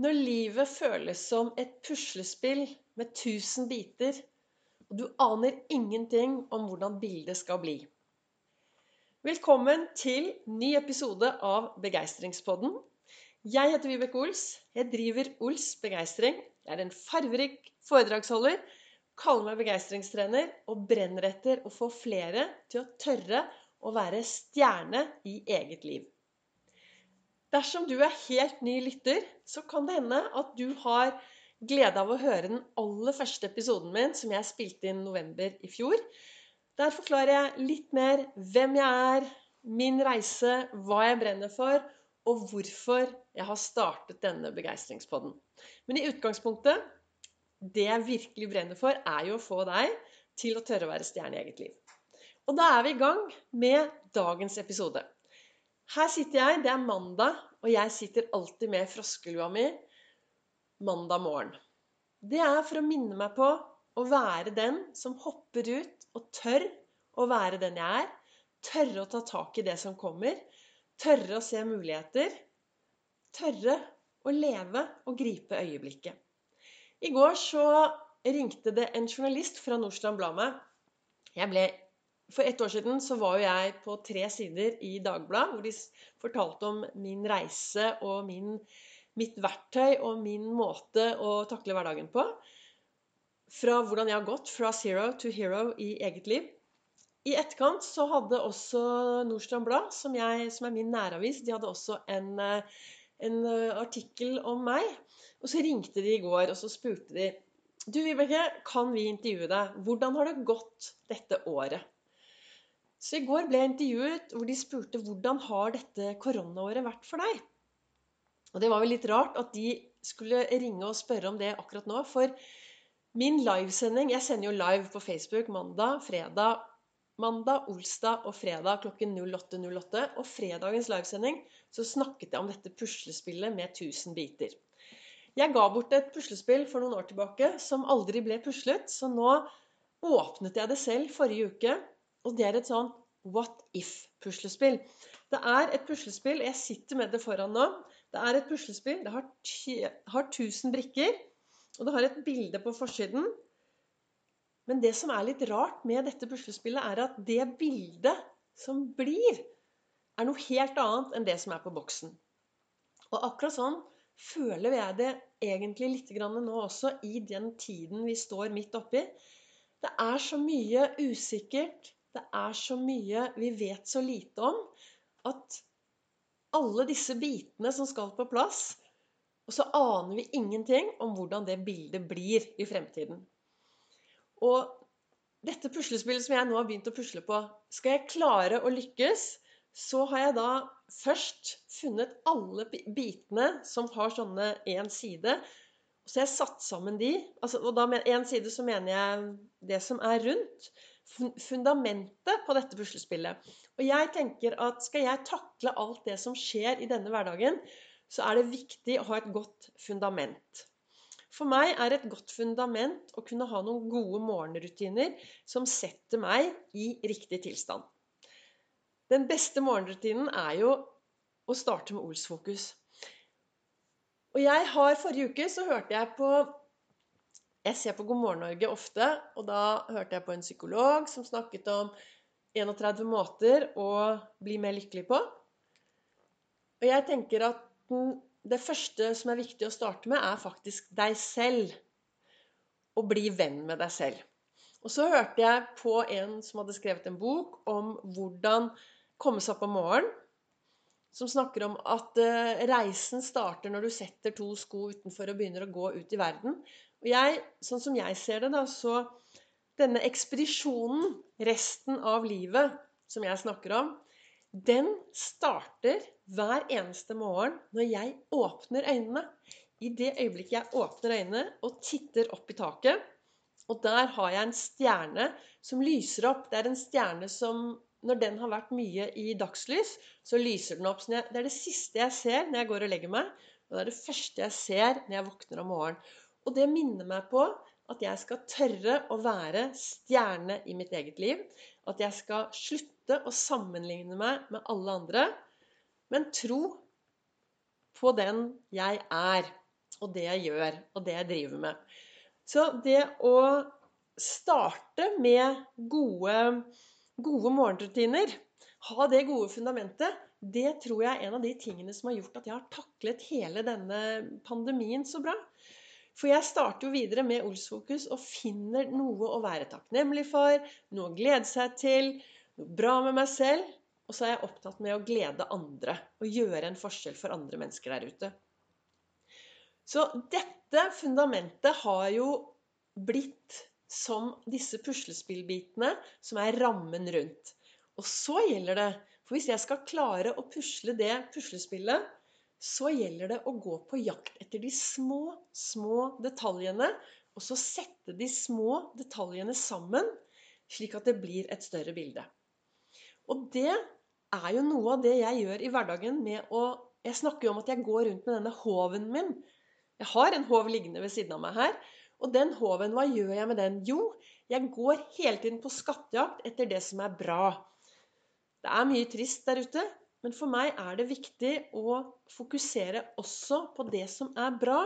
Når livet føles som et puslespill med tusen biter, og du aner ingenting om hvordan bildet skal bli. Velkommen til ny episode av Begeistringspodden. Jeg heter Vibeke Ols. Jeg driver Ols Begeistring. Jeg er en farverik foredragsholder, kaller meg begeistringstrener og brenner etter å få flere til å tørre å være stjerne i eget liv. Dersom du er helt ny lytter, så kan det hende at du har glede av å høre den aller første episoden min, som jeg spilte inn november i fjor. Der forklarer jeg litt mer hvem jeg er, min reise, hva jeg brenner for, og hvorfor jeg har startet denne begeistringspodden. Men i utgangspunktet det jeg virkelig brenner for, er jo å få deg til å tørre å være stjerne i eget liv. Og da er vi i gang med dagens episode. Her sitter jeg, det er mandag, og jeg sitter alltid med froskelua mi mandag morgen. Det er for å minne meg på å være den som hopper ut og tør å være den jeg er. Tørre å ta tak i det som kommer. Tørre å se muligheter. Tørre å leve og gripe øyeblikket. I går så ringte det en journalist fra Nordstrand Blad meg. Jeg ble for ett år siden så var jo jeg på tre sider i Dagbladet hvor de fortalte om min reise og min, mitt verktøy og min måte å takle hverdagen på. Fra hvordan jeg har gått fra zero to hero i eget liv. I etterkant så hadde også Nordstrand Blad, som, som er min næravis, de hadde også en, en artikkel om meg. Og så ringte de i går, og så spurte de Du Vibeke, kan vi intervjue deg? Hvordan har det gått dette året? Så i går ble jeg intervjuet hvor de spurte hvordan har dette koronaåret vært for deg? Og det var vel litt rart at de skulle ringe og spørre om det akkurat nå. For min livesending Jeg sender jo live på Facebook mandag, fredag, mandag, olsdag og fredag klokken 08.08. 08, og fredagens livesending så snakket jeg om dette puslespillet med 1000 biter. Jeg ga bort et puslespill for noen år tilbake som aldri ble puslet, så nå åpnet jeg det selv forrige uke og det er et sånn what if-puslespill. Det er et puslespill Jeg sitter med det foran nå. Det er et puslespill. Det har, har 1000 brikker. Og det har et bilde på forsiden. Men det som er litt rart med dette puslespillet, er at det bildet som blir, er noe helt annet enn det som er på boksen. Og akkurat sånn føler jeg det egentlig litt nå også i den tiden vi står midt oppi. Det er så mye usikkert, det er så mye vi vet så lite om, at alle disse bitene som skal på plass Og så aner vi ingenting om hvordan det bildet blir i fremtiden. Og dette puslespillet som jeg nå har begynt å pusle på Skal jeg klare å lykkes, så har jeg da først funnet alle bitene som har sånne én side. Så jeg satte satt sammen de. Altså, og da med én side så mener jeg det som er rundt fundamentet på dette puslespillet. Og jeg tenker at skal jeg takle alt det som skjer i denne hverdagen, så er det viktig å ha et godt fundament. For meg er et godt fundament å kunne ha noen gode morgenrutiner som setter meg i riktig tilstand. Den beste morgenrutinen er jo å starte med Olsfokus. Og jeg har Forrige uke så hørte jeg på jeg ser på God morgen Norge ofte, og da hørte jeg på en psykolog som snakket om 31 måter å bli mer lykkelig på. Og jeg tenker at det første som er viktig å starte med, er faktisk deg selv. Å bli venn med deg selv. Og så hørte jeg på en som hadde skrevet en bok om hvordan komme seg opp om morgenen. Som snakker om at eh, reisen starter når du setter to sko utenfor og begynner å gå ut i verden. Og jeg, sånn som jeg ser det, da, så denne ekspedisjonen, resten av livet, som jeg snakker om, den starter hver eneste morgen når jeg åpner øynene. I det øyeblikket jeg åpner øynene og titter opp i taket, og der har jeg en stjerne som lyser opp. Det er en stjerne som Når den har vært mye i dagslys, så lyser den opp. Så det er det siste jeg ser når jeg går og legger meg, og det er det første jeg ser når jeg våkner om morgenen. Og det minner meg på at jeg skal tørre å være stjerne i mitt eget liv. At jeg skal slutte å sammenligne meg med alle andre, men tro på den jeg er. og det jeg gjør, og det jeg driver med. Så det å starte med gode, gode morgenrutiner, ha det gode fundamentet, det tror jeg er en av de tingene som har gjort at jeg har taklet hele denne pandemien så bra. For jeg starter jo videre med Olsfokus og finner noe å være takknemlig for, noe å glede seg til, noe bra med meg selv. Og så er jeg opptatt med å glede andre og gjøre en forskjell for andre mennesker der ute. Så dette fundamentet har jo blitt som disse puslespillbitene som er rammen rundt. Og så gjelder det For hvis jeg skal klare å pusle det puslespillet, så gjelder det å gå på jakt etter de små, små detaljene. Og så sette de små detaljene sammen, slik at det blir et større bilde. Og det er jo noe av det jeg gjør i hverdagen med å Jeg snakker jo om at jeg går rundt med denne håven min jeg har en håv liggende ved siden av meg her. Og den håven, hva gjør jeg med den? Jo, jeg går hele tiden på skattejakt etter det som er bra. Det er mye trist der ute, men for meg er det viktig å fokusere også på det som er bra,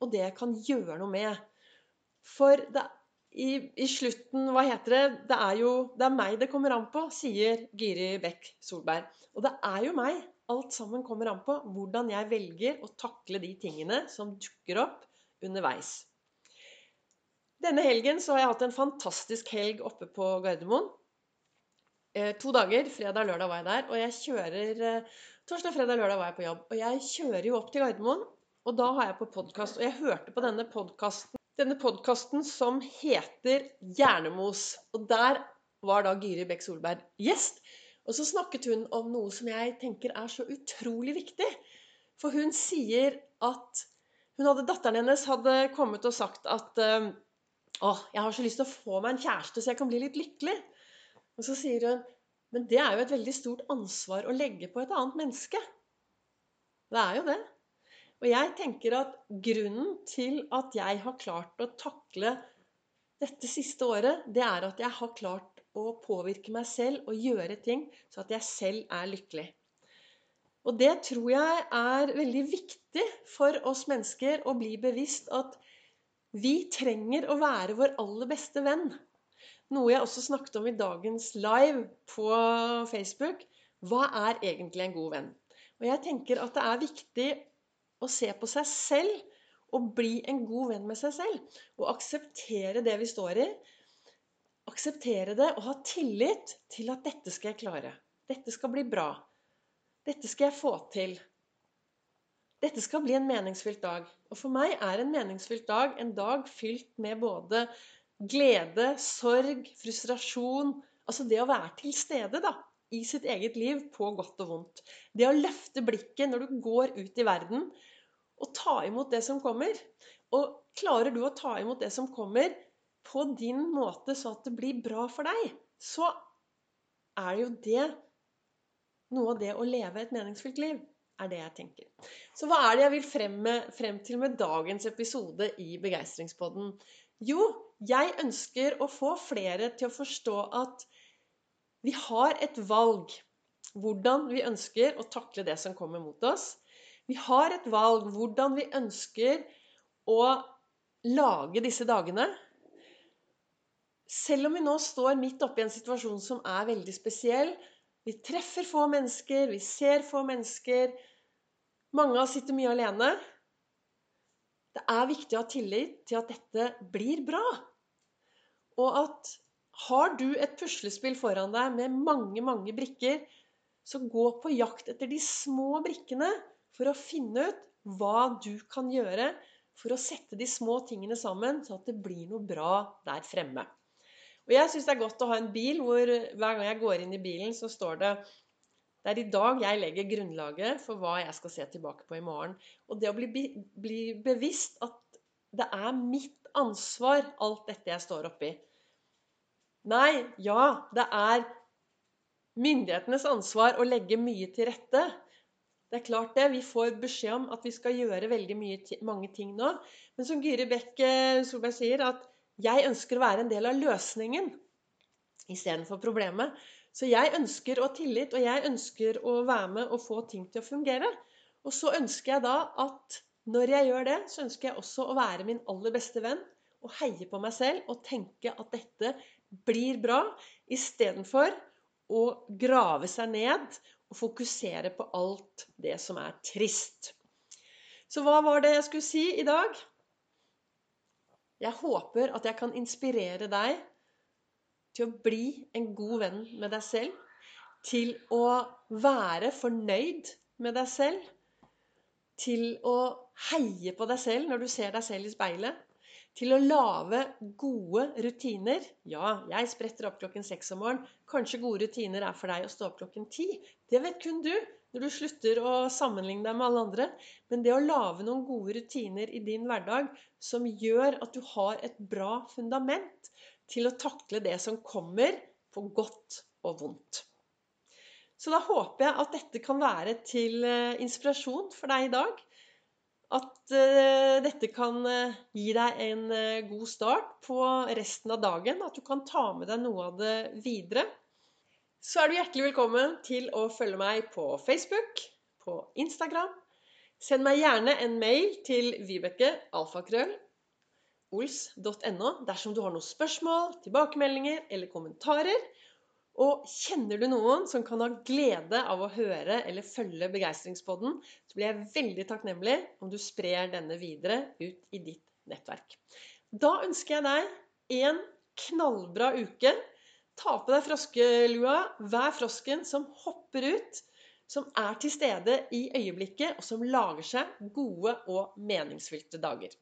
og det jeg kan gjøre noe med. For det, i, i, slutten Hva heter det? Det er jo det er meg det kommer an på, sier Giri Bekk Solberg. Og det er jo meg Alt sammen kommer an på hvordan jeg velger å takle de tingene som dukker opp underveis. Denne helgen så har jeg hatt en fantastisk helg oppe på Gardermoen. Eh, to dager. Fredag og lørdag var jeg der. Og jeg kjører eh, Torsdag, fredag, lørdag var jeg på jobb. Og jeg kjører jo opp til Gardermoen, og da har jeg på podkast. Og jeg hørte på denne podkasten denne podkasten som heter Hjernemos. Og der var da Gyri Bekk Solberg gjest. Og så snakket hun om noe som jeg tenker er så utrolig viktig. For hun sier at hun hadde, Datteren hennes hadde kommet og sagt at øh, å, jeg har så lyst til å få meg en kjæreste, så jeg kan bli litt lykkelig. Og så sier hun men det er jo et veldig stort ansvar å legge på et annet menneske. Det er jo det. Og jeg tenker at grunnen til at jeg har klart å takle dette siste året, det er at jeg har klart å påvirke meg selv og gjøre ting så at jeg selv er lykkelig. Og det tror jeg er veldig viktig for oss mennesker å bli bevisst at vi trenger å være vår aller beste venn. Noe jeg også snakket om i dagens live på Facebook. Hva er egentlig en god venn? Og jeg tenker at det er viktig å se på seg selv og bli en god venn med seg selv. Og akseptere det vi står i akseptere det og ha tillit til at dette skal jeg klare. Dette skal bli bra. Dette skal jeg få til. Dette skal bli en meningsfylt dag. Og for meg er en meningsfylt dag en dag fylt med både glede, sorg, frustrasjon Altså det å være til stede da, i sitt eget liv på godt og vondt. Det å løfte blikket når du går ut i verden, og ta imot det som kommer. Og klarer du å ta imot det som kommer, på din måte, så at det blir bra for deg, så er jo det noe av det å leve et meningsfylt liv. Er det jeg tenker. Så hva er det jeg vil frem, med, frem til med dagens episode i Begeistringspodden? Jo, jeg ønsker å få flere til å forstå at vi har et valg hvordan vi ønsker å takle det som kommer mot oss. Vi har et valg hvordan vi ønsker å lage disse dagene. Selv om vi nå står midt oppe i en situasjon som er veldig spesiell Vi treffer få mennesker, vi ser få mennesker. Mange av oss sitter mye alene. Det er viktig å ha tillit til at dette blir bra. Og at har du et puslespill foran deg med mange, mange brikker, så gå på jakt etter de små brikkene for å finne ut hva du kan gjøre for å sette de små tingene sammen, så at det blir noe bra der fremme. Og jeg syns det er godt å ha en bil hvor hver gang jeg går inn i bilen, så står det det er i dag jeg legger grunnlaget for hva jeg skal se tilbake på i morgen. Og det å bli, bli bevisst at det er mitt ansvar, alt dette jeg står oppi. Nei, ja, det er myndighetenes ansvar å legge mye til rette. Det er klart det. Vi får beskjed om at vi skal gjøre veldig mye, mange ting nå. Men som Gyri Bekk eh, Solberg sier, at jeg ønsker å være en del av løsningen istedenfor problemet. Så jeg ønsker å ha tillit, og jeg ønsker å være med og få ting til å fungere. Og så ønsker jeg da at Når jeg gjør det, så ønsker jeg også å være min aller beste venn og heie på meg selv og tenke at dette blir bra, istedenfor å grave seg ned og fokusere på alt det som er trist. Så hva var det jeg skulle si i dag? Jeg håper at jeg kan inspirere deg til å bli en god venn med deg selv. Til å være fornøyd med deg selv. Til å heie på deg selv når du ser deg selv i speilet. Til å lage gode rutiner. Ja, jeg spretter opp klokken seks om morgenen. Kanskje gode rutiner er for deg å stå opp klokken ti. Det vet kun du når du slutter å sammenligne deg med alle andre. Men det å lage noen gode rutiner i din hverdag som gjør at du har et bra fundament til å takle det som kommer, på godt og vondt. Så da håper jeg at dette kan være til eh, inspirasjon for deg i dag. At uh, dette kan uh, gi deg en god start på resten av dagen. At du kan ta med deg noe av det videre så er du hjertelig velkommen til å følge meg på Facebook, på Instagram. Send meg gjerne en mail til Vibeke alfakrøll ols.no dersom du har noen spørsmål, tilbakemeldinger eller kommentarer. Og kjenner du noen som kan ha glede av å høre eller følge Begeistringspodden, så blir jeg veldig takknemlig om du sprer denne videre ut i ditt nettverk. Da ønsker jeg deg en knallbra uke. Ta på deg froskelua. Vær frosken som hopper ut. Som er til stede i øyeblikket, og som lager seg gode og meningsfylte dager.